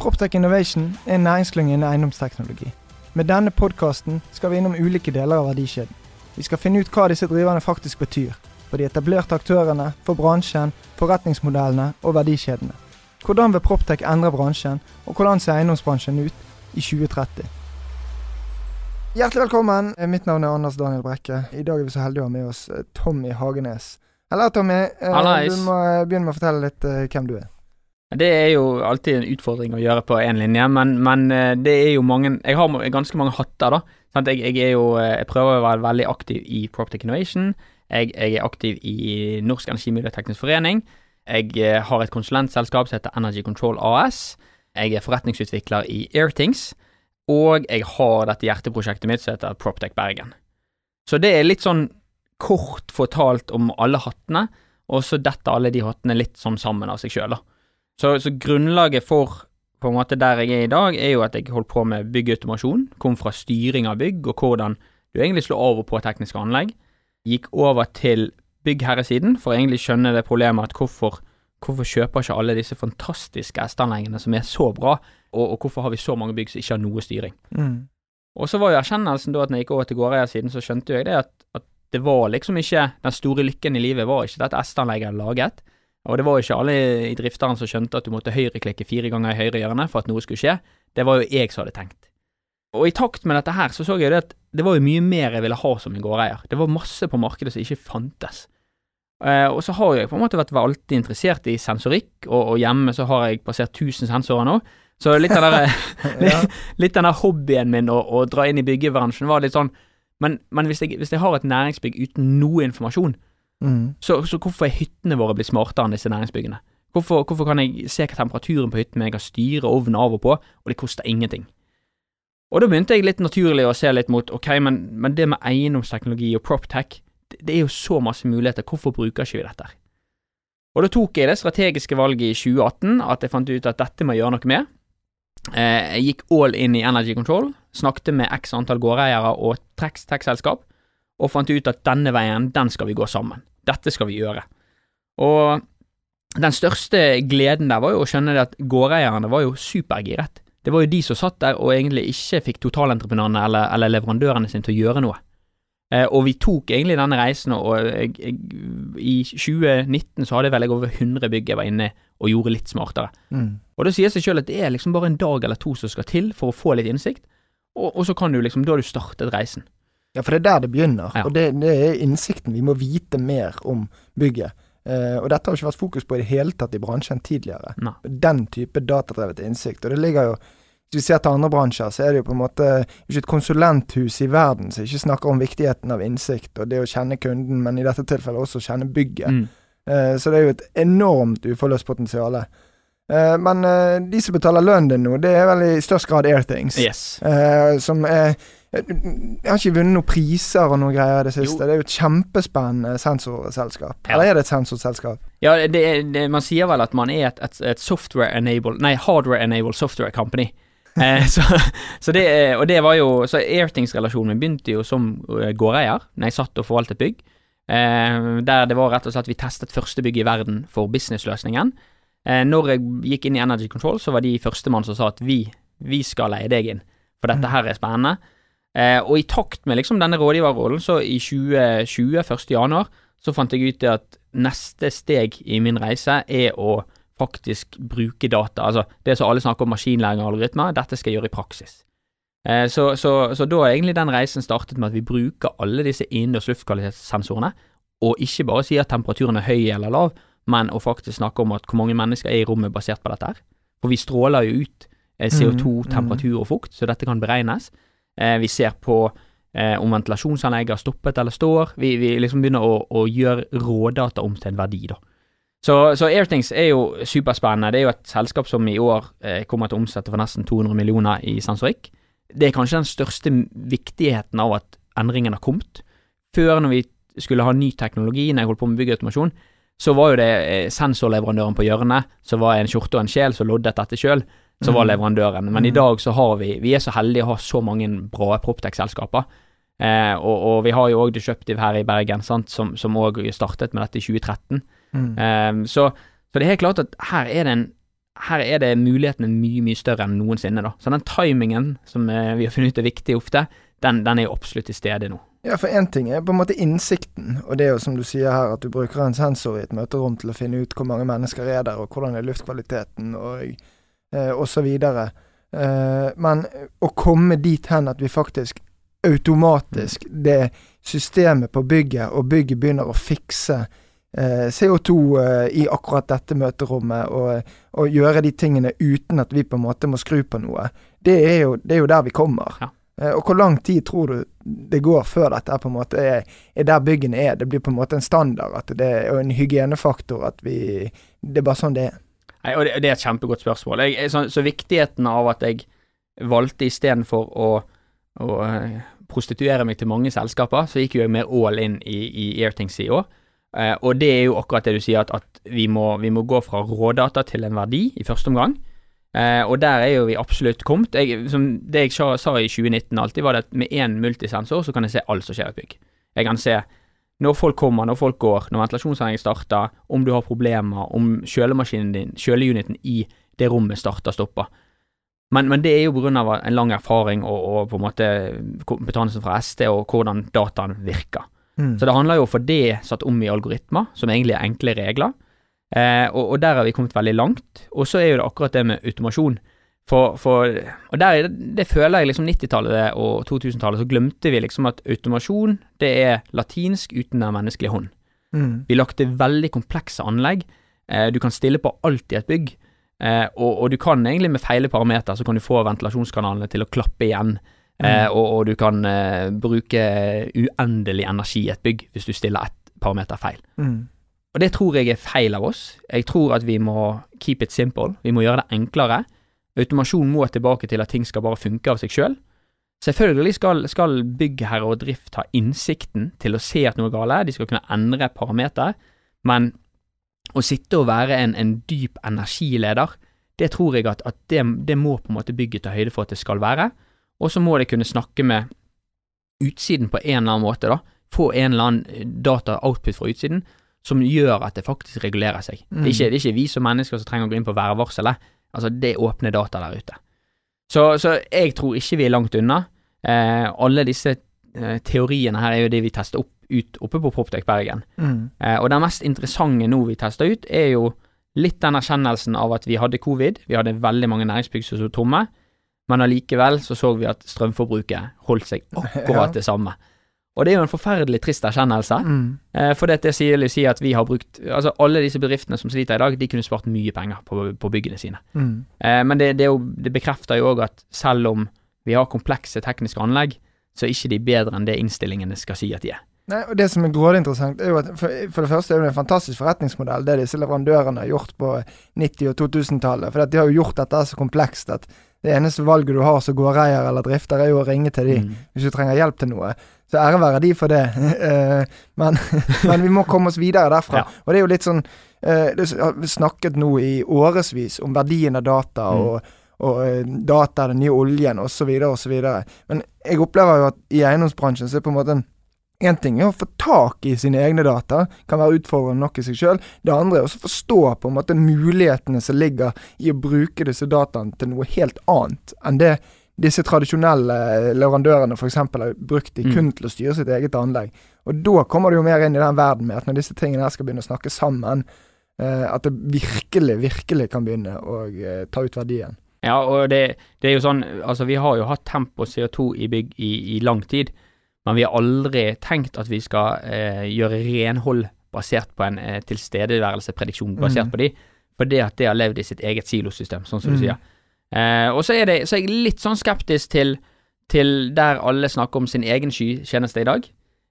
Proptech Innovation er en næringsklynge innen eiendomsteknologi. Med denne podkasten skal vi innom ulike deler av verdikjeden. Vi skal finne ut hva disse driverne faktisk betyr. For de etablerte aktørene, for bransjen, forretningsmodellene og verdikjedene. Hvordan vil Proptech endre bransjen, og hvordan ser eiendomsbransjen ut i 2030? Hjertelig velkommen. Mitt navn er Anders Daniel Brekke. I dag er vi så heldige å ha med oss eh, Tommy Hagenes. Eller Tommy, eh, Hallais. du må eh, begynne med å fortelle litt eh, hvem du er. Det er jo alltid en utfordring å gjøre på én linje, men, men eh, det er jo mange Jeg har ganske mange hatter, da. Sant? Jeg, jeg jo eh, Jeg prøver å være veldig aktiv i Proptech Innovation. Jeg, jeg er aktiv i Norsk Energimiljøteknisk Forening. Jeg eh, har et konsulentselskap som heter Energy Control AS. Jeg er forretningsutvikler i Airthings. Og jeg har dette hjerteprosjektet mitt som heter Proptech Bergen. Så det er litt sånn kort fortalt om alle hattene, og så detter alle de hattene litt sånn sammen av seg sjøl, da. Så, så grunnlaget for på en måte der jeg er i dag, er jo at jeg holdt på med byggautomasjon. Kom fra styring av bygg og hvordan du egentlig slår over på tekniske anlegg. Gikk over til byggherresiden for å egentlig skjønne det problemet at hvorfor, hvorfor kjøper ikke alle disse fantastiske S-anleggene som er så bra, og, og hvorfor har vi så mange bygg som ikke har noe styring. Mm. Og så var jo erkjennelsen da at når jeg gikk over til gårdeiersiden, så skjønte jeg det at, at det var liksom ikke den store lykken i livet var ikke dette estanlegget jeg laget. Og det var jo ikke alle i drifteren som skjønte at du måtte høyreklikke fire ganger i høyre hjørne for at noe skulle skje. Det var jo jeg som hadde tenkt. Og i takt med dette her, så så jeg det at det var jo mye mer jeg ville ha som en gårdeier. Det var masse på markedet som ikke fantes. Eh, og så har jeg på en måte vært alltid interessert i sensorikk, og, og hjemme så har jeg passert 1000 sensorer nå. Så litt av den der den hobbyen min å, å dra inn i byggebransjen var litt sånn Men, men hvis, jeg, hvis jeg har et næringsbygg uten noe informasjon, Mm. så, så hvorfor er hyttene våre blitt smartere enn disse næringsbyggene? Hvorfor, hvorfor kan jeg se hva temperaturen på hytten min, jeg kan styre ovnen av og på, og det koster ingenting? Og da begynte jeg litt naturlig å se litt mot ok, men, men det med eiendomsteknologi og proptech, det, det er jo så masse muligheter, hvorfor bruker ikke vi dette? Og da tok jeg det strategiske valget i 2018 at jeg fant ut at dette må jeg gjøre noe med. Eh, jeg gikk all in i Energy Control, snakket med x antall gårdeiere og tech-selskap, og fant ut at denne veien, den skal vi gå sammen. Dette skal vi gjøre. Og den største gleden der var jo å skjønne det at gårdeierne var jo supergiret. Det var jo de som satt der og egentlig ikke fikk totalentreprenørene eller, eller leverandørene sine til å gjøre noe. Eh, og vi tok egentlig denne reisen, og jeg, jeg, i 2019 så hadde jeg vel over 100 bygg jeg var inne og gjorde litt smartere. Mm. Og det sier seg selv at det er liksom bare en dag eller to som skal til for å få litt innsikt, og, og så kan du liksom, da har du startet reisen. Ja, for det er der det begynner. Ja. Og det, det er innsikten. Vi må vite mer om bygget. Eh, og dette har ikke vært fokus på i det hele tatt i bransjen tidligere. Nei. Den type datadrevet innsikt. Og det ligger jo Hvis vi ser til andre bransjer, så er det jo på en måte ikke et konsulenthus i verden som ikke snakker om viktigheten av innsikt og det å kjenne kunden, men i dette tilfellet også kjenne bygget. Mm. Eh, så det er jo et enormt uforløst potensial. Eh, men eh, de som betaler lønnen din nå, det er vel i størst grad Airthings. Yes. Eh, som er Jeg har ikke vunnet noen priser og noen greier i det siste. Jo. Det er jo et kjempespennende sensorselskap. Ja. Eller er det et sensorselskap? Ja, det, det, man sier vel at man er et, et, et software-enabled Nei, hardware-enabled software company. Eh, så, så det, og det var jo Så Airthings-relasjonen min begynte jo som gårdeier, når jeg satt og forvaltet bygg. Eh, der det var rett og slett vi testet første bygg i verden for businessløsningen. Eh, når jeg gikk inn i Energy Control, så var de førstemann som sa at vi, vi skal leie deg inn, for dette Mm. her er spennende. Eh, og i takt med liksom denne rådgiverrollen, så i 2020, 1. januar, så fant jeg ut at neste steg i min reise er å faktisk bruke data. Altså det som alle snakker om maskinlæring og algoritmer, dette skal jeg gjøre i praksis. Eh, så, så, så da har egentlig den reisen startet med at vi bruker alle disse innendørs luftkvalitetssensorene, og ikke bare sier at temperaturen er høy eller lav, men å faktisk snakke om at hvor mange mennesker er i rommet basert på dette her. For vi stråler jo ut eh, CO2, Mm, mm. temperatur og fukt, så dette kan beregnes. Eh, vi ser på eh, om ventilasjonsanlegget har stoppet eller står. Vi, vi liksom begynner å, å gjøre rådata om til en verdi, da. Så, så Airthings er jo superspennende. Det er jo et selskap som i år kommer til å omsette for nesten 200 millioner i sensorikk. Det er kanskje den største viktigheten av at endringen har kommet. Før, når vi skulle ha ny teknologi, når jeg holdt på med byggautomasjon, så var jo det eh, sensorleverandøren på hjørnet, så var en skjorte og en sjel som loddet dette sjøl, så var Mhm. leverandøren. Men i Mhm. dag så har vi Vi er så heldige å ha så mange bra Proptech-selskaper. Eh, og, og vi har jo òg Disruptive her i Bergen, sant, som òg startet med dette i 2013. Mm. Eh, så, så det er helt klart at her er det en her er det mulighetene mye, mye større enn noensinne, da. Så den timingen som eh, vi har funnet ut er viktig ofte, den, den er jo absolutt til stede nå. Ja, for én ting er på en måte innsikten, og det er jo som du sier her, at du bruker en sensor i et møterom til å finne ut hvor mange mennesker er der, og hvordan er luftkvaliteten, og, eh, og så videre. Eh, men å komme dit hen at vi faktisk automatisk, det systemet på bygget, og bygget begynner å fikse eh, CO2 eh, i akkurat dette møterommet, og, og gjøre de tingene uten at vi på en måte må skru på noe, det er jo, det er jo der vi kommer. Ja. Eh, Og hvor lang tid tror du det går før dette på en måte er, er der byggene er? Det blir på en måte en standard, at det er og en hygienefaktor, at vi Det er bare sånn det er. Nei, og det, er et kjempegodt spørsmål. Jeg, så, så viktigheten av at jeg valgte istedenfor å, å eh, prostituere meg til mange selskaper, så gikk jo jeg mer all in i, i Airthings i år. Eh, og det er jo akkurat det du sier, at, at vi, må, vi må gå fra rådata til en verdi i første omgang. Eh, og der er jo vi absolutt kommet. Jeg, som det jeg sa, sa i 2019 alltid, var det at med én multisensor så kan jeg se alt som skjer i et bygg. Jeg kan se når folk kommer, når folk går, når ventilasjonsanlegget starter, om du har problemer, om kjølemaskinen din, kjøleuniten i det rommet starter stopper. Men, men det er jo pga. en lang erfaring og, og på en måte kompetansen fra ST og hvordan dataen virker. Mm. Så det handler jo for det satt om i algoritmer, som egentlig er enkle regler. Eh, og, og der har vi kommet veldig langt. Og så er jo det akkurat det med automasjon. For, for Og der, er det, det føler jeg liksom 90-tallet og 2000-tallet, så glemte vi liksom at automasjon, det er latinsk uten den menneskelige hånd. Mm. Vi lagde veldig komplekse anlegg. Eh, du kan stille på alt i et bygg, eh, og, og du kan egentlig med feile parameter så kan du få ventilasjonskanalene til å klappe igjen. Eh, Mm. og, og du kan eh, bruke uendelig energi i et bygg hvis du stiller ett parameter feil. Mm. Og det tror jeg er feil av oss. Jeg tror at vi må keep it simple. Vi må gjøre det enklere. Automasjon må tilbake til at ting skal bare funke av seg sjøl. Selvfølgelig skal, skal byggherre og drift ha innsikten til å se at noe er gale, de skal kunne endre parameter, men å sitte og være en, en dyp energileder, det tror jeg at, at det, det må på en måte bygget ta høyde for at det skal være. Og så må det kunne snakke med utsiden på en eller annen måte, da. Få en eller annen data output fra utsiden som gjør at det faktisk regulerer seg. Det, er ikke, det er ikke vi som mennesker som trenger å gå inn på værvarselet. Altså, det er åpne data der ute. Så, så jeg tror ikke vi er langt unna. Eh, alle disse eh, teoriene her er jo det vi tester opp ut oppe på Proptech Bergen. Mm. Eh, og den mest interessante nå vi tester ut, er jo litt den erkjennelsen av at vi hadde covid. Vi hadde veldig mange næringsbygg som sto tomme, men allikevel så så vi at strømforbruket holdt seg akkurat det samme. Og det er jo en forferdelig trist erkjennelse. Mm. Eh, for dette sier si at vi har brukt Altså alle disse bedriftene som sliter i dag, de kunne spart mye penger på, på byggene sine. Mm. Eh, men det, det, jo, det bekrefter jo òg at selv om vi har komplekse tekniske anlegg, så er ikke de bedre enn det innstillingene skal si at de er. Nei, og Det som er grådig interessant, er jo at for, for det første er det en fantastisk forretningsmodell, det disse leverandørene har gjort på 90- og 2000-tallet. For de har jo gjort dette så komplekst at det eneste valget du har som gårdeier eller drifter, er jo å ringe til de Mm. hvis du trenger hjelp til noe. Så ære være de for det. Eh, men, men vi må komme oss videre derfra. Ja. Og det er jo litt sånn Vi har snakket nå i årevis om verdien av data Mm. og, og eh, data, den nye oljen osv. osv. Men jeg opplever jo at i eiendomsbransjen så er det på en måte en Én ting er å få tak i sine egne data, kan være utfordrende nok i seg sjøl. Det andre er å forstå på en måte mulighetene som ligger i å bruke disse dataene til noe helt annet enn det disse tradisjonelle leverandørene f.eks. har brukt de Mm. kun til å styre sitt eget anlegg. Og da kommer du jo mer inn i den verden med at når disse tingene her skal begynne å snakke sammen, eh, at det virkelig, virkelig kan begynne å eh, ta ut verdien. Ja, og det, det er jo sånn Altså, vi har jo hatt tempo CO2 i bygg i, i lang tid, men vi har aldri tenkt at vi skal eh, gjøre renhold basert på en eh, tilstedeværelseprediksjon basert Mm. på de, fordi at det har levd i sitt eget silosystem, sånn som Mm. du sier. Eh, og så er, det, så er jeg litt sånn skeptisk til, til der alle snakker om sin egen skytjeneste i dag.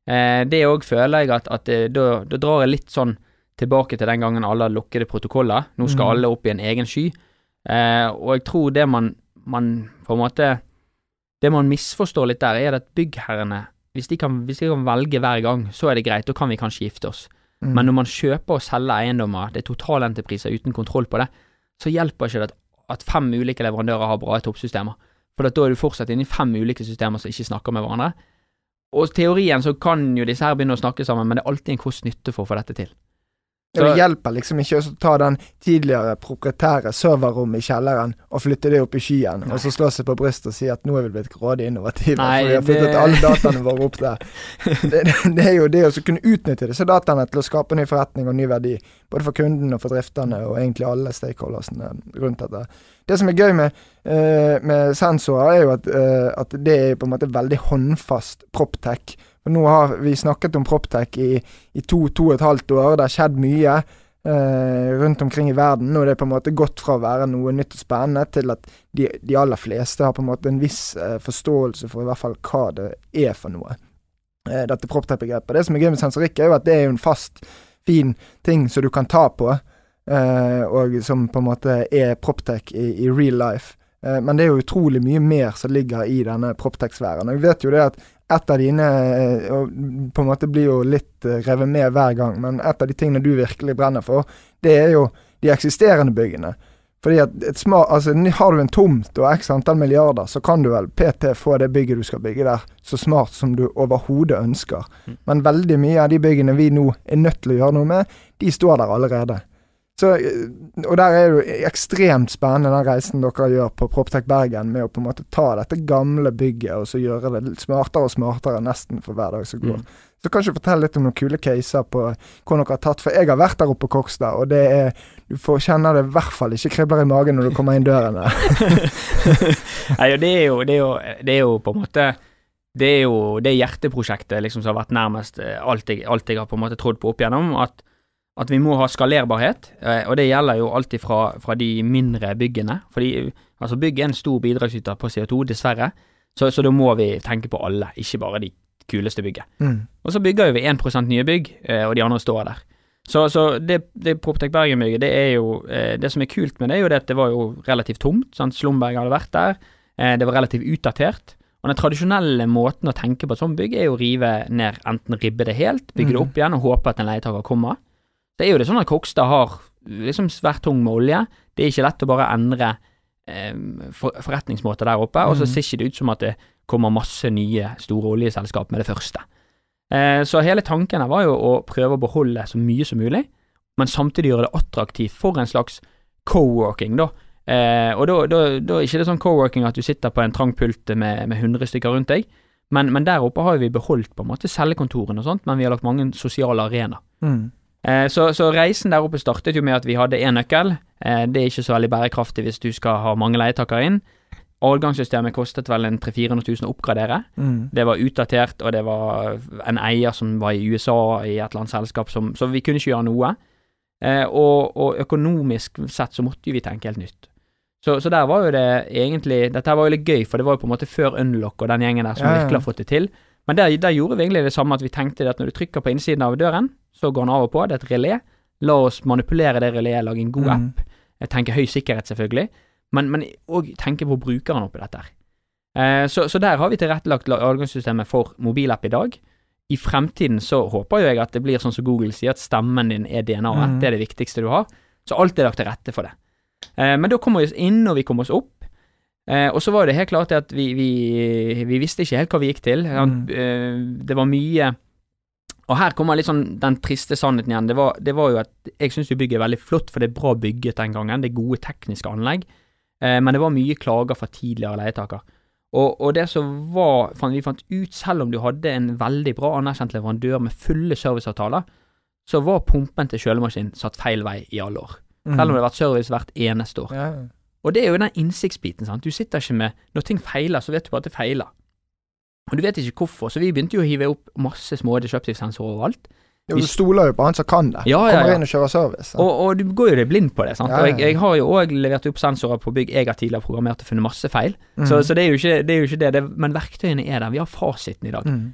Eh, det òg føler jeg at, at da, da drar jeg litt sånn tilbake til den gangen alle hadde lukkede protokoller. Nå skal Mm. alle opp i en egen sky. Eh, og jeg tror det man, man på en måte Det man misforstår litt der, er at byggherrene hvis de, kan, hvis de kan velge hver gang, så er det greit, da kan vi kanskje gifte oss. Mm. Men når man kjøper og selger eiendommer, det er totalentrepriser uten kontroll på det, så hjelper ikke det at, at fem ulike leverandører har bra toppsystemer. For da er du fortsatt inne i fem ulike systemer som ikke snakker med hverandre. Og teorien så kan jo disse her begynne å snakke sammen, men det er alltid en kost-nytte for å få dette til. Det hjelper liksom ikke å ta den tidligere proprietære serverrommet i kjelleren og flytte det opp i skyen, Nei. og så slå seg på brystet og si at nå er vi blitt grådig innovative, Nei, for vi har flyttet det- alle dataene våre opp der. Det, det, det er jo det å så kunne utnytte disse dataene til å skape ny forretning og ny verdi, både for kunden og for drifterne og egentlig alle stakeholdersene rundt dette. Det som er gøy med, eh, med sensorer, er jo at, eh, at det er på en måte veldig håndfast proptech. For nå har vi snakket om proptech i, i to, to og et halvt år. Det har skjedd mye eh, rundt omkring i verden. Er det på en måte gått fra å være noe nytt og spennende til at de, de aller fleste har på en måte en viss eh, forståelse for i hvert fall hva det er for noe. Eh, dette proptech-begrepet. Det som er gøy med sensorikk, er jo at det er jo en fast, fin ting som du kan ta på, eh, og som på en måte er proptech i, i real life. Eh, men det er jo utrolig mye mer som ligger i denne proptech-sfæren. Jeg vet jo det at et av dine eh, og på en måte blir jo litt eh, revet med hver gang, men et av de tingene du virkelig brenner for, det er jo de eksisterende byggene. Fordi at et smart, altså Har du en tomt og x antall milliarder, så kan du vel PT få det bygget du skal bygge der, så smart som du overhodet ønsker. Mm. Men veldig mye av de byggene vi nå er nødt til å gjøre noe med, de står der allerede. Så, eh, og der er det jo ekstremt spennende den reisen dere gjør på Proptech Bergen, med å på en måte ta dette gamle bygget og så gjøre det litt smartere og smartere nesten for hver dag som går. Mm. Så kan du fortelle litt om noen kule caser på hvor dere har tatt For jeg har vært der oppe på Kokstad, og det er Du får kjenne det i hvert fall ikke kribler i magen når du kommer inn dørene. Nei, og det er, jo, det, er jo, det er jo på en måte Det er jo det hjerteprosjektet liksom som har vært nærmest eh, alt jeg, alt jeg har på en måte trodd på opp igjennom. At, at vi må ha skalerbarhet, eh, og det gjelder jo alltid fra, fra de mindre byggene. Fordi altså bygg er en stor bidragsyter på CO2, dessverre. Så, så da må vi tenke på alle, ikke bare de kuleste bygget. Mm. Og så bygger jo vi 1 nye bygg, eh, og de andre står der. Så, så det, det Proptech Bergen-bygget, det er jo eh, Det som er kult med det, er jo det at det var jo relativt tomt. Sant? Slumberg hadde vært der. Det var relativt utdatert. Og den tradisjonelle måten å tenke på et sånt bygg, er jo å rive ned, enten ribbe det helt, bygge det Mhm. opp igjen og håpe at en leietaker kommer. Det er jo det sånn at Kokstad har liksom svært tung med olje. Det er ikke lett å bare endre eh, for, forretningsmåter der oppe, og så Mhm. ser ikke det ut som at det kommer masse nye store oljeselskap med det første. Eh, så hele tanken her var jo å prøve å beholde så mye som mulig, men samtidig gjøre det attraktivt for en slags co-working, da. Eh, og da, da, da er ikke det sånn co-working at du sitter på en trang pult med, med 100 stykker rundt deg, men, men der oppe har vi beholdt på en måte cellekontorene og sånt, men vi har lagt mange sosiale arenaer. Mm. Eh, så, så reisen der oppe startet jo med at vi hadde én nøkkel. Eh, det er ikke så veldig bærekraftig hvis du skal ha mange leietakere inn. Adgangssystemet kostet vel en 300 000-400 000 å oppgradere. Mm. Det var utdatert, og det var en eier som var i USA i et eller annet selskap, som, så vi kunne ikke gjøre noe. Eh, og, og økonomisk sett så måtte jo vi tenke helt nytt. Så, så der var jo det egentlig Dette var jo litt gøy, for det var jo på en måte før Unlock og den gjengen der som Ja, ja. virkelig har fått det til. Men der, der gjorde vi egentlig det samme, at vi tenkte at når du trykker på innsiden av døren, så går den av og på. Det er et relé. La oss manipulere det reléet, lage en god Mm. app. Jeg tenker høy sikkerhet, selvfølgelig, men, men òg tenke på brukeren oppi dette. Eh, så, så der har vi tilrettelagt la- adgangssystemet for mobilapp i dag. I fremtiden så håper jeg at det blir sånn som Google sier, at stemmen din er DNA-et. Mm. Det er det viktigste du har. Så alt er lagt til rette for det. Eh, men da kommer vi oss inn, og vi kommer oss opp. Eh, og så var det helt klart at vi, vi, vi visste ikke helt hva vi gikk til. Mm. Eh, det var mye Og her kommer litt sånn den triste sannheten igjen. Det var, det var jo at jeg syns bygget er veldig flott, for det er bra bygget den gangen. Det er gode tekniske anlegg. Eh, men det var mye klager fra tidligere leietaker. Og, og det som var, vi fant ut, selv om du hadde en veldig bra anerkjent leverandør med fulle serviceavtaler, så var pumpen til kjølemaskinen satt feil vei i alle år. Mm. Selv om det har vært service hvert eneste år. ja. Og det er jo den innsiktsbiten, sant. Du sitter ikke med Når ting feiler, så vet du bare at det feiler. Og du vet ikke hvorfor, så vi begynte jo å hive opp masse små disruptive-sensorer overalt. Jo, du stoler jo på han som kan det. Ja, ja, Kommer inn og kjører service. Og, og du går jo deg blind på det, sant. Ja, Og ja, jeg, jeg har jo òg levert opp sensorer på bygg jeg har tidligere programmert og funnet masse feil. Mm. Så, så det, er jo ikke, det er jo ikke det, det. Men verktøyene er der. Vi har fasiten i dag. mm.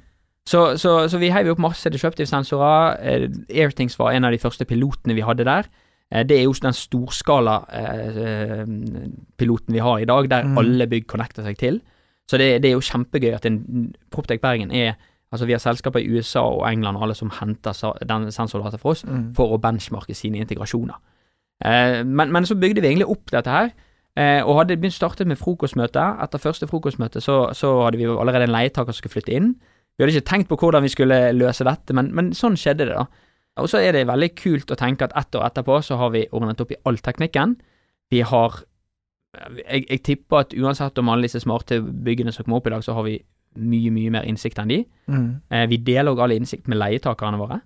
Så, så, så vi heiv opp masse disruptive sensorer. Eh, Airthings var en av de første pilotene vi hadde der. Eh, det er jo den storskala-piloten vi har i dag, der Mm. alle bygg connecter seg til. Så det, det er jo kjempegøy at en Proptech Bergen er Altså Vi har selskaper i USA og England og alle som henter den sensordata for oss Mm. for å benchmarke sine integrasjoner. Eh, men, men så bygde vi egentlig opp dette her, eh, og hadde begynt startet med frokostmøte. Etter første frokostmøte så, så hadde vi allerede en leietaker som skulle flytte inn. Vi hadde ikke tenkt på hvordan vi skulle løse dette, men, men sånn skjedde det, da. Og så er det veldig kult å tenke at ett år etterpå så har vi ordnet opp i all teknikken. Vi har jeg, jeg tipper at uansett om alle disse smarte byggene som kommer opp i dag, så har vi mye, mye mer innsikt enn de. Mm. Eh, vi deler òg all innsikt med leietakerne våre.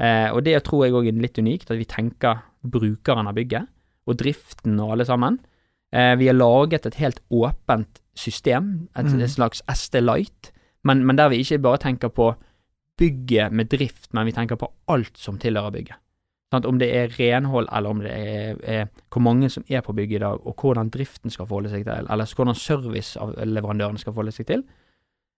Eh, og det tror jeg òg er litt unikt, at vi tenker brukeren av bygget, og driften og alle sammen. Eh, vi har laget et helt åpent system, et, Mm. et slags SD Light, men, men der vi ikke bare tenker på bygget med drift, men vi tenker på alt som tilhører bygget. Sånn, Om det er renhold, eller om det er, er hvor mange som er på bygget i dag, og hvordan driften skal forholde seg til, eller hvordan serviceleverandørene skal forholde seg til.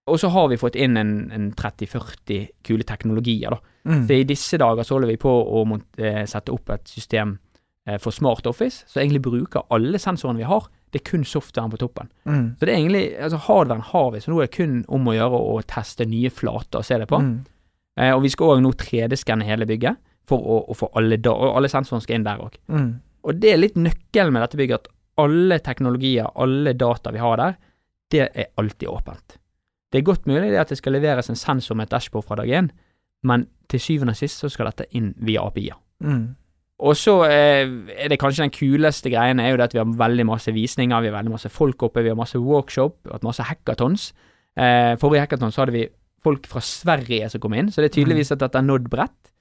Og så har vi fått inn en, en 30-40 kule teknologier, da. Mm. Så i disse dager så holder vi på å eh, sette opp et system eh, for Smart Office, som egentlig bruker alle sensorene vi har. Det er kun softwaren på toppen. Mm. Så det er egentlig, altså hardwaren har vi, så nå er det kun om å gjøre å teste nye flater og se det på. Mm. Eh, og vi skal òg nå 3D-skanne hele bygget, for å, å få alle, da, og alle sensorene skal inn der òg. Mm. Og det er litt nøkkelen med dette bygget, at alle teknologier, alle data vi har der, det er alltid åpent. Det er godt mulig det at det skal leveres en sensor med et dashbord fra dag én, men til syvende og sist så skal dette inn via API-er. Mm. Og så eh, er det kanskje den kuleste greien er jo det at vi har veldig masse visninger, vi har veldig masse folk oppe, vi har masse workshop, vi har masse hackathons. Eh, forrige hackathon så hadde vi folk fra Sverige som kom inn, så det er tydeligvis at dette har nådd bredt.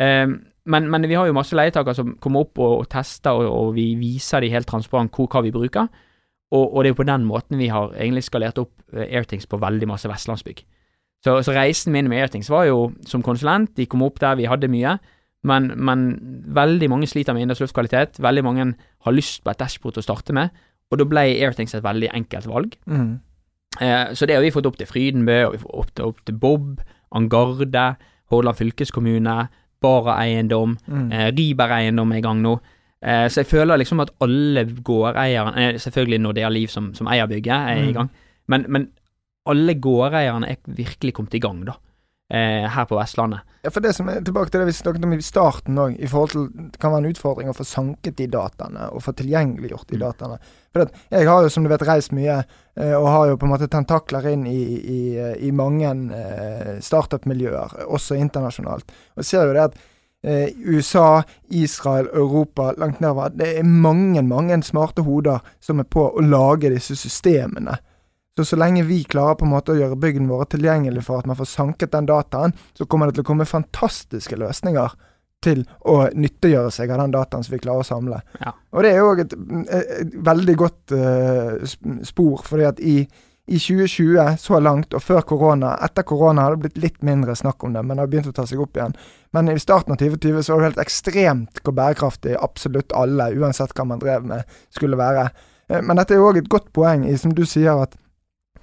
Eh, men, men vi har jo masse leietakere som kommer opp og, og tester, og, og vi viser de helt transparent hvor, hva vi bruker. Og, og det er jo på den måten vi har egentlig skalert opp Airthings på veldig masse vestlandsbygg. Så, så reisen min med Airthings var jo som konsulent, de kom opp der vi hadde mye. Men, men veldig mange sliter med innendørs luftkvalitet. Veldig mange har lyst på et dashbord å starte med, og da ble Airthings et veldig enkelt valg. Mm. Eh, så det har vi fått opp til Frydenbø, og vi får opp til, opp til Bob, Angarde, Hordaland fylkeskommune, Bara eiendom, Mm. eh, Riber eiendom er i gang nå. Eh, så jeg føler liksom at alle gårdeierne eh, Selvfølgelig er Liv som, som eier bygget, er i Mm. gang, men, men alle gårdeierne er virkelig kommet i gang, da. Eh, her på Vestlandet. Ja, for det som er Tilbake til det vi snakket om i starten òg, i forhold til det kan være en utfordring å få sanket de dataene og få tilgjengeliggjort de Mm. dataene. For at jeg har jo, som du vet, reist mye, eh, og har jo på en måte tentakler inn i, i, i mange eh, startup-miljøer, også internasjonalt. Og ser jo det at eh, USA, Israel, Europa, langt nedover Det er mange, mange smarte hoder som er på å lage disse systemene. Så så lenge vi klarer på en måte å gjøre byggene våre tilgjengelige for at man får sanket den dataen, så kommer det til å komme fantastiske løsninger til å nyttiggjøre seg av den dataen som vi klarer å samle. Ja. Og det er jo òg et, et veldig godt uh, spor, fordi at i, i 2020, så langt, og før korona Etter korona har det blitt litt mindre snakk om det, men det har begynt å ta seg opp igjen. Men i starten av 2020 så var det helt ekstremt hvor bærekraftig absolutt alle, uansett hva man drev med, skulle være. Eh, Men dette er jo òg et godt poeng i, som du sier, at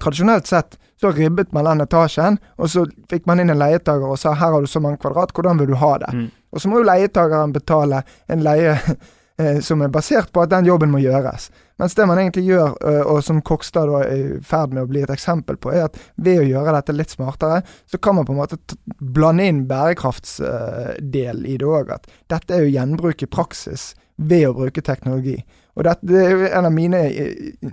tradisjonelt sett så ribbet man den etasjen, og så fikk man inn en leietager og sa her har du så mange kvadrat, hvordan vil du ha det? Mm. Og så må jo leietageren betale en leie eh, som er basert på at den jobben må gjøres. Mens det man egentlig gjør, eh, og som Kokstad er i ferd med å bli et eksempel på, er at ved å gjøre dette litt smartere, så kan man på en måte blande inn bærekraftsdel i det òg. At dette er jo gjenbruk i praksis ved å bruke teknologi. Og dette, det er jo en av mine eh,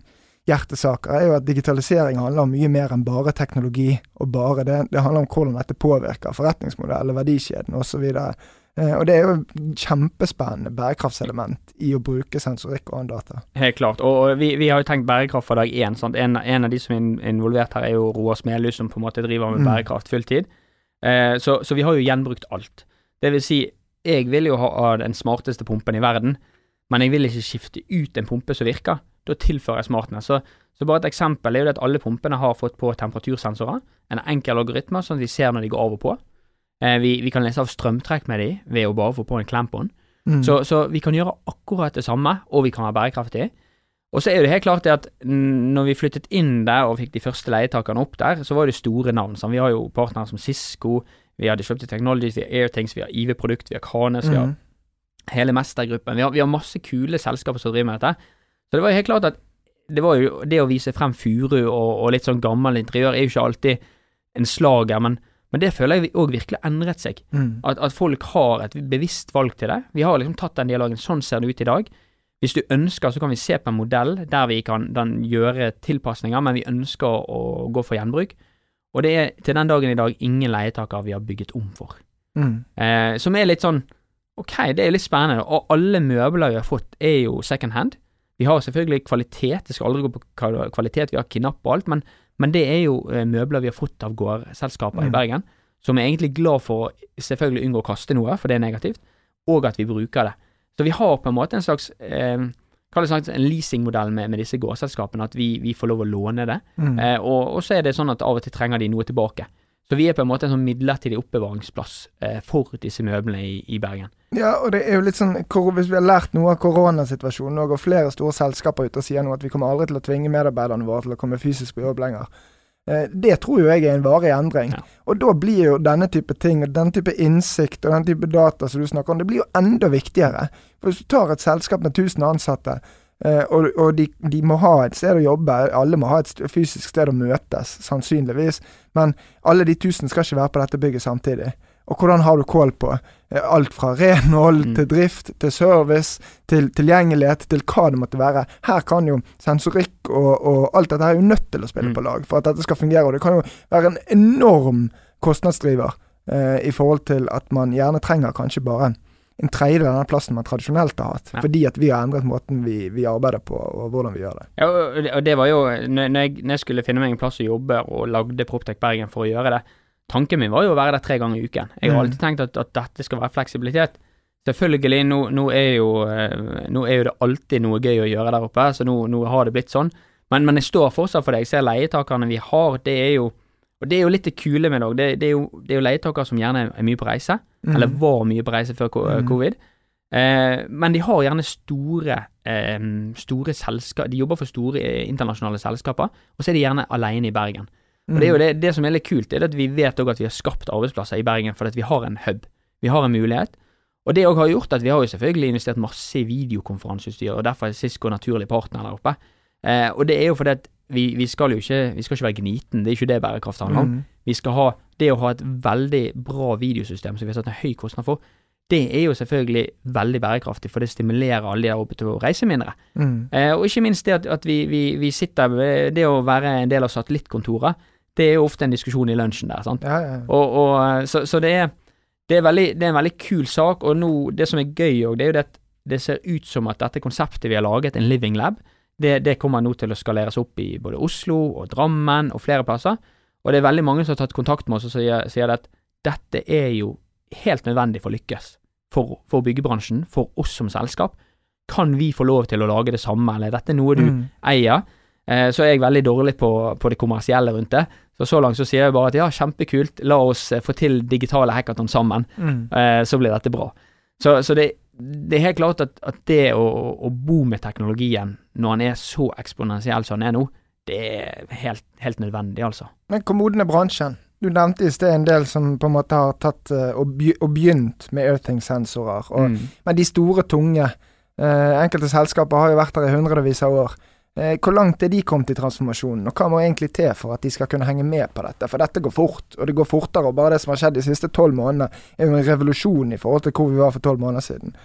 hjertesaker er jo at digitalisering handler om mye mer enn bare teknologi, og bare det. Det handler om hvordan dette påvirker forretningsmodellen, verdikjeden osv. Eh, og det er jo et kjempespennende bærekraftselement i å bruke sensorikk og annen data. Helt klart. Og og vi, vi har jo tenkt bærekraft fra dag én. En, en av de som er involvert her, er jo Roar Smelhus, som på en måte driver med Mm. bærekraft fulltid. Eh, så, så vi har jo gjenbrukt alt. Det vil si, jeg vil jo ha ha den smarteste pumpen i verden, men jeg vil ikke skifte ut en pumpe som virker. Da tilfører jeg smartness. Så, så bare et eksempel er jo det at alle pumpene har fått på temperatursensorer. En enkel algoritme, sånn at vi ser når de går av og på. Eh, vi, vi kan lese av strømtrekk med de ved å bare få på en klem på den. Mm. Så, så vi kan gjøre akkurat det samme, og vi kan være bærekraftige. Og så er det helt klart det at mm, når vi flyttet inn der og fikk de første leietakerne opp der, så var det store navn. Sånn. vi har jo partnere som Cisco, vi har Disruptive Technologies, vi har Airthings, vi har IV Produkt, vi har Kanes, vi har Mhm. hele Mestergruppen. Vi har, vi har masse kule selskaper som driver med dette. Så det var helt klart at det var jo det å vise frem furu og, og litt sånn gammel interiør er jo ikke alltid en slager, men, men det føler jeg òg virkelig endret seg. Mm. At, at folk har et bevisst valg til det. Vi har liksom tatt den dialogen. Sånn ser det ut i dag. Hvis du ønsker, så kan vi se på en modell der vi kan gjøre tilpasninger, men vi ønsker å gå for gjenbruk. Og det er til den dagen i dag ingen leietakere vi har bygget om for. Mm. Eh, som er litt sånn Ok, det er litt spennende. Og alle møbler vi har fått, er jo second hand. Vi har selvfølgelig kvalitet, det skal aldri gå på kvalitet, vi har knapp og alt, men, men det er jo eh, møbler vi har fått av gårdselskaper i Mm. Bergen, som er egentlig glad for å selvfølgelig unngå å kaste noe, for det er negativt, og at vi bruker det. Så vi har på en måte en slags eh, en leasingmodell med, med disse gårdselskapene, at vi, vi får lov å låne det. Mm. Eh, og, og så er det sånn at av og til trenger de noe tilbake. Så vi er på en måte en sånn midlertidig oppbevaringsplass eh, for disse møblene i, i Bergen. Ja, og det er jo litt sånn Hvis vi har lært noe av koronasituasjonen og flere store selskaper ut og sier nå at vi kommer aldri til å tvinge medarbeiderne våre til å komme fysisk på jobb lenger. Eh, Det tror jo jeg er en varig endring. Ja. Og da blir jo denne type ting, og den type innsikt og den type data som du snakker om, det blir jo enda viktigere. For hvis du tar et selskap med 1000 ansatte, eh, og, og de, de må ha et sted å jobbe, alle må ha et fysisk sted å møtes, sannsynligvis, men alle de tusen skal ikke være på dette bygget samtidig. Og hvordan har du kål på uh, alt fra renhold Mm. til drift, til service, til tilgjengelighet, til hva det måtte være. Her kan jo sensorikk og, og alt dette er jo nødt til å spille Mm. på lag for at dette skal fungere. Og det kan jo være en enorm kostnadsdriver uh, i forhold til at man gjerne trenger kanskje bare en tredjedel av den plassen man tradisjonelt har hatt. Ja. Fordi at vi har endret måten vi, vi arbeider på, og hvordan vi gjør det. Ja, og det, var jo når jeg, når jeg skulle finne meg en plass å jobbe og lagde Proptech Bergen for å gjøre det, tanken min var jo å være der tre ganger i uken. Jeg har Mm. alltid tenkt at, at dette skal være fleksibilitet. Selvfølgelig, nå, nå, er jo, eh, nå er jo det alltid noe gøy å gjøre der oppe, så nå, nå har det blitt sånn. Men, men jeg står fortsatt for det. Jeg ser leietakerne vi har, det er jo Og det er jo litt det kule med det òg. Det, det er jo leietakere som gjerne er mye på reise, Mm. eller var mye på reise før covid. Mm. covid. Eh, men de har gjerne store, eh, store selskap, De jobber for store eh, internasjonale selskaper, og så er de gjerne alene i Bergen. Og Det er jo det, det som er litt kult, er at vi vet òg at vi har skapt arbeidsplasser i Bergen fordi at vi har en hub. Vi har en mulighet. Og det òg har gjort at vi har jo selvfølgelig investert masse i videokonferanseutstyr, og derfor er Cisco naturlig partner der oppe. Eh, og det er jo fordi at vi, vi skal jo ikke Vi skal ikke være gniten, det er ikke det bærekraft handler om. Mm. Vi skal ha Det å ha et veldig bra videosystem som vi har satt en høy kostnad for, det er jo selvfølgelig veldig bærekraftig, for det stimulerer alle de der oppe til å reise mindre. Mm. Eh, og ikke minst det at, at vi, vi, vi sitter Det å være en del av satellittkontoret, det er jo ofte en diskusjon i lunsjen der, sant. Ja, ja. Og, og, så, så det er det er, veldig, det er en veldig kul sak, og nå, det som er gøy òg, det er jo det at det ser ut som at dette konseptet vi har laget, en living lab, det, det kommer nå til å skaleres opp i både Oslo og Drammen og flere plasser. Og det er veldig mange som har tatt kontakt med oss og sier, sier at dette er jo helt nødvendig for å lykkes. For, for byggebransjen, for oss som selskap. Kan vi få lov til å lage det samme, eller er dette noe du Mm. eier? Eh, så er jeg veldig dårlig på, på det kommersielle rundt det. Så så langt så sier jeg bare at ja, kjempekult, la oss eh, få til digitale hackathon sammen, Mm. eh, så blir dette bra. Så, så det, det er helt klart at, at det å, å bo med teknologien når han er så eksponentiell som han er nå, det er helt, helt nødvendig, altså. Men hvor moden er bransjen? Du nevnte i sted en del som på en måte har tatt eh, og, begynt med Earthing-sensorer. Mm. Men de store, tunge eh, Enkelte selskaper har jo vært der i hundrevis av år. Eh, hvor langt er de kommet i transformasjonen, og hva må egentlig til for at de skal kunne henge med på dette? For dette går fort, og det går fortere. Og bare det som har skjedd de siste tolv månedene, er jo en revolusjon i forhold til hvor vi var for tolv måneder siden.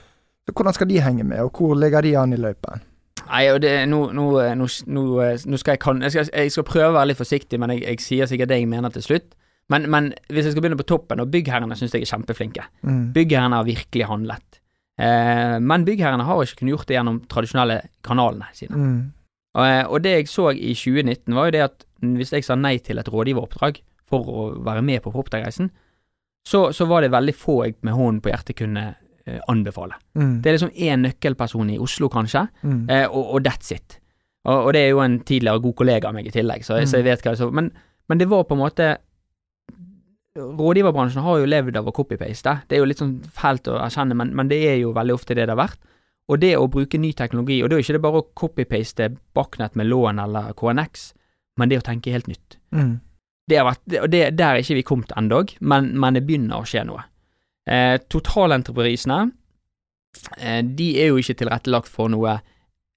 Så Hvordan skal de henge med, og hvor ligger de an i løypen? Nei, og det, nå, nå, nå, nå, nå skal jeg kan jeg skal, jeg skal prøve å være litt forsiktig, men jeg, jeg sier sikkert det jeg mener til slutt. Men, men hvis jeg skal begynne på toppen, og byggherrene syns jeg er kjempeflinke. Mm. Byggherrene har virkelig handlet. Eh, men byggherrene har ikke kunnet gjort det gjennom tradisjonelle kanalene sine. Mm. Og, eh, det jeg så i 2019, var jo det at hvis jeg sa nei til et rådgiveroppdrag for å være med på Proptag-reisen, så, så var det veldig få jeg med hånden på hjertet kunne eh, anbefale. Mm. Det er liksom én nøkkelperson i Oslo, kanskje, Mm. eh, og, og that's it. Og, og det er jo en tidligere god kollega av meg i tillegg, så, så jeg Mm. vet hva jeg så men, men det var på en måte Rådgiverbransjen har jo levd av å copy-paste. Det er jo litt sånn fælt å erkjenne, men, men det er jo veldig ofte det det har vært. Og det å bruke ny teknologi, og da er ikke det bare å copy-paste Bachnet med lån eller KNX, men det å tenke helt nytt. Mm. Det har vært, og det, Der er ikke vi kommet ennå, men, men det begynner å skje noe. Eh, totalentreprisene eh, de er jo ikke tilrettelagt for noe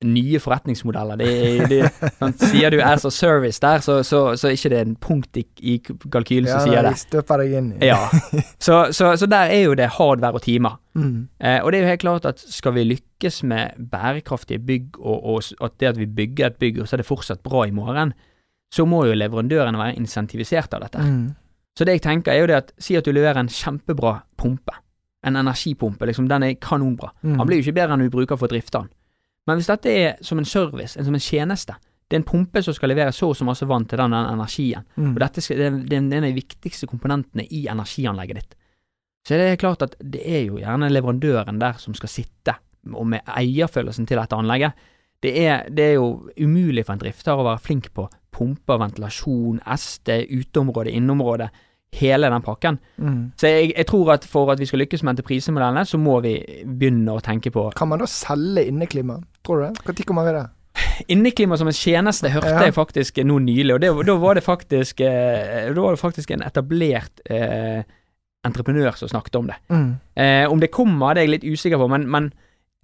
nye forretningsmodeller. Det, det, sant, sier du as a service der, så, så, så er ikke det en punkt i, i kalkylen Ja, som sier det. Ja, støper deg inn i Ja, så, så, så der er jo det hardware og timer. Mm. Eh, og det er jo helt klart at skal vi lykkes med bærekraftige bygg, og, og at det at vi bygger et bygg, og så er det fortsatt bra i morgen, så må jo leverandørene være insentivisert av dette. Mm. Så det jeg tenker er jo det at si at du leverer en kjempebra pumpe, en energipumpe, liksom, den er kanonbra. Mm. Han blir jo ikke bedre enn du bruker for å drifte den. Men hvis dette er som en service, som en tjeneste, det er en pumpe som skal levere så og så masse vann til den energien, Mm. og dette skal, det, er, det er en av de viktigste komponentene i energianlegget ditt. Så det er klart at det er jo gjerne leverandøren der som skal sitte, og med eierfølelsen til dette anlegget. Det er, det er jo umulig for en drifter å være flink på pumper, ventilasjon, SD, uteområde, inneområde, hele den pakken. Mm. Så jeg, jeg tror at for at vi skal lykkes med entreprisemodellene, så må vi begynne å tenke på Kan man da selge inneklima? Tror du det? Når kommer vi der? Inneklima som en tjeneste hørte Ja. jeg faktisk nå nylig, og det, da var det faktisk eh, Da var det faktisk en etablert eh, entreprenør som snakket om det. Mm. Eh, om det kommer, det er jeg litt usikker på, men, men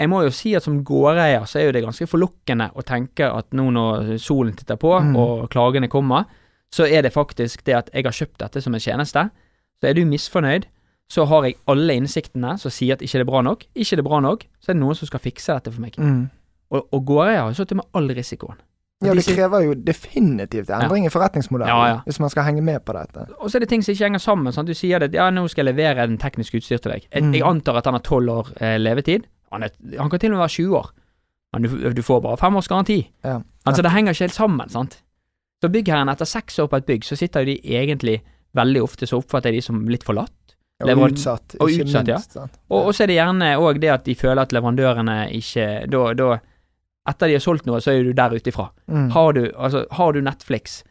jeg må jo si at som gårdeier så er jo det ganske forlokkende å tenke at nå når solen titter på Mm. og klagene kommer, så er det faktisk det at jeg har kjøpt dette som en tjeneste. Så er du misfornøyd, så har jeg alle innsiktene som sier at ikke det er bra nok. Ikke det er bra nok, så er det noen som skal fikse dette for meg. Mm. Og, og gårdeier har jo sittet med all risikoen. Ja, det krever jo definitivt endring i forretningsmodellen Ja, ja. hvis man skal henge med på dette. Og så er det ting som ikke henger sammen. Sant? Du sier at ja, nå skal jeg levere en teknisk utstyr til deg. Jeg, Mm. jeg antar at han har tolv år eh, levetid. Han, er, han kan til og med være 20 år. Men du, du får bare fem års garanti. Ja. Altså, det henger ikke helt sammen, sant. Så byggherren, etter seks år på et bygg, så sitter jo de egentlig Veldig ofte så oppfatter jeg de som litt forlatt. Og utsatt, og utsatt, minst. ja. Og så er det gjerne òg det at de føler at leverandørene ikke Da, da Etter de har solgt noe, så er du der ute ifra. Mm. Har du, altså, har du Netflix,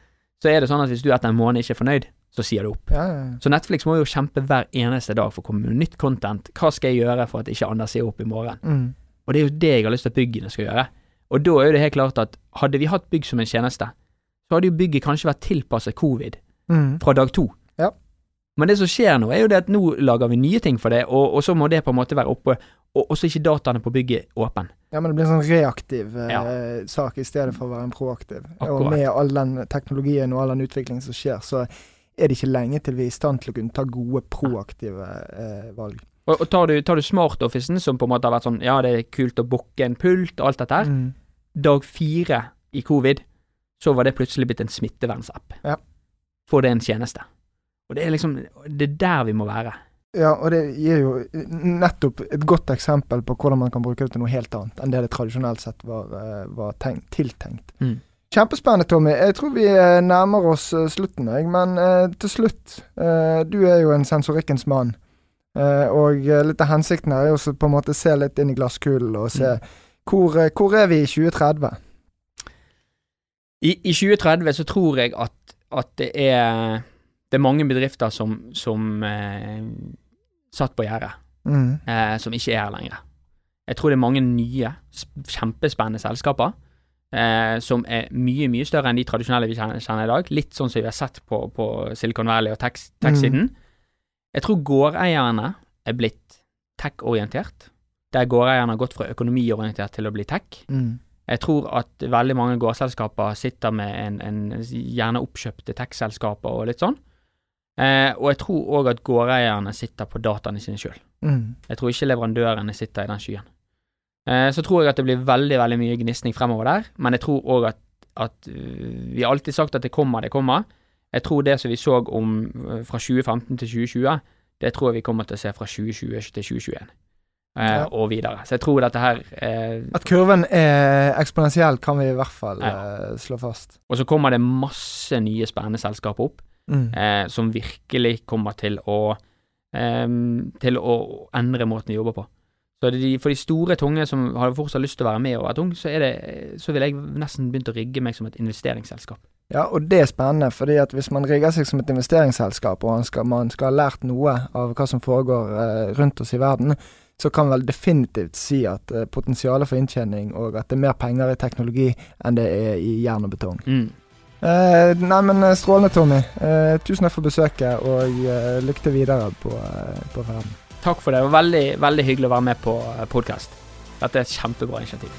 så er det sånn at hvis du etter en måned ikke er fornøyd, så sier du opp. Ja, ja. Så Netflix må jo kjempe hver eneste dag for å komme med nytt content. Hva skal jeg gjøre for at ikke Anders sier opp i morgen? Mm. Og det er jo det jeg har lyst til at byggene skal gjøre. Og da er jo det helt klart at hadde vi hatt bygg som en tjeneste, så hadde jo bygget kanskje vært tilpasset covid Mm. fra dag to. Ja. Men det som skjer nå, er jo det at nå lager vi nye ting for det, og, og så må det på en måte være oppe, og, også ikke dataene på bygget åpen. Ja, men det blir en sånn reaktiv eh, Ja. sak i stedet for å være en proaktiv. Og med all den teknologien og all den utviklingen som skjer, så er det ikke lenge til vi er i stand til å kunne ta gode, proaktive eh, valg. Og, og tar du, tar du smartofficen, som på en måte har vært sånn ja, det er kult å booke en pult og alt dette her, Mm. dag fire i covid, så var det plutselig blitt en smittevernsapp. Ja. For det er en tjeneste. Og det er liksom Det er der vi må være. Ja, og det gir jo nettopp et godt eksempel på hvordan man kan bruke det til noe helt annet enn det det tradisjonelt sett var, eh, var tenkt, tiltenkt. Mm. Kjempespennende, Tommy. Jeg tror vi eh, nærmer oss eh, slutten, jeg. Men eh, til slutt, eh, du er jo en sensorikkens mann. Eh, og litt av hensikten her er også på en måte se litt inn i glasskulen og se Mm. hvor, hvor er vi i 2030? I, I 2030 så tror jeg at, at det er Det er mange bedrifter som, som eh, satt på gjerdet, Mm. eh, som ikke er her lenger. Jeg tror det er mange nye, kjempespennende selskaper. Eh, som er mye, mye større enn de tradisjonelle vi kjenner, kjenner i dag. Litt sånn som vi har sett på, på Silicon Valley og tech- tech-siden. Jeg tror gårdeierne er blitt tech-orientert. Der gårdeierne har gått fra økonomiorientert til å bli tech. Mm. Jeg tror at veldig mange gårdselskaper sitter med en, en gjerne oppkjøpte tech-selskaper og litt sånn. Eh, og jeg tror òg at gårdeierne sitter på dataene sine sjøl. Mm. Jeg tror ikke leverandørene sitter i den skyen. Eh, så tror jeg at det blir veldig veldig mye gnisning fremover der, men jeg tror òg at, at øh, Vi har alltid sagt at det kommer, det kommer. Jeg tror det som vi så om øh, fra 2015 til 2020, det tror jeg vi kommer til å se fra 2020 til 2021. Eh, Ja. Og videre. Så jeg tror dette her eh, At kurven er eksponentiell, kan vi i hvert fall eh, slå fast. Og så kommer det masse nye spennende selskaper opp, Mm. eh, som virkelig kommer til å eh, Til å endre måten vi jobber på. Så det de, for de store, tunge som har fortsatt lyst til å være med og være tung, så, det, så vil jeg nesten begynt å rigge meg som et investeringsselskap. Ja, og det er spennende, fordi at hvis man rigger seg som et investeringsselskap, og man skal, man skal ha lært noe av hva som foregår eh, rundt oss i verden, så kan vel definitivt si at uh, potensialet for inntjening og at det er mer penger i teknologi enn det er i jern og betong. Mm. Uh, nei, men strålende, Tommy. Uh, tusen takk for besøket, og uh, lykke til videre på, på ferden. Takk for det. Det var veldig, veldig hyggelig å være med på podkast. Dette er et kjempebra initiativ.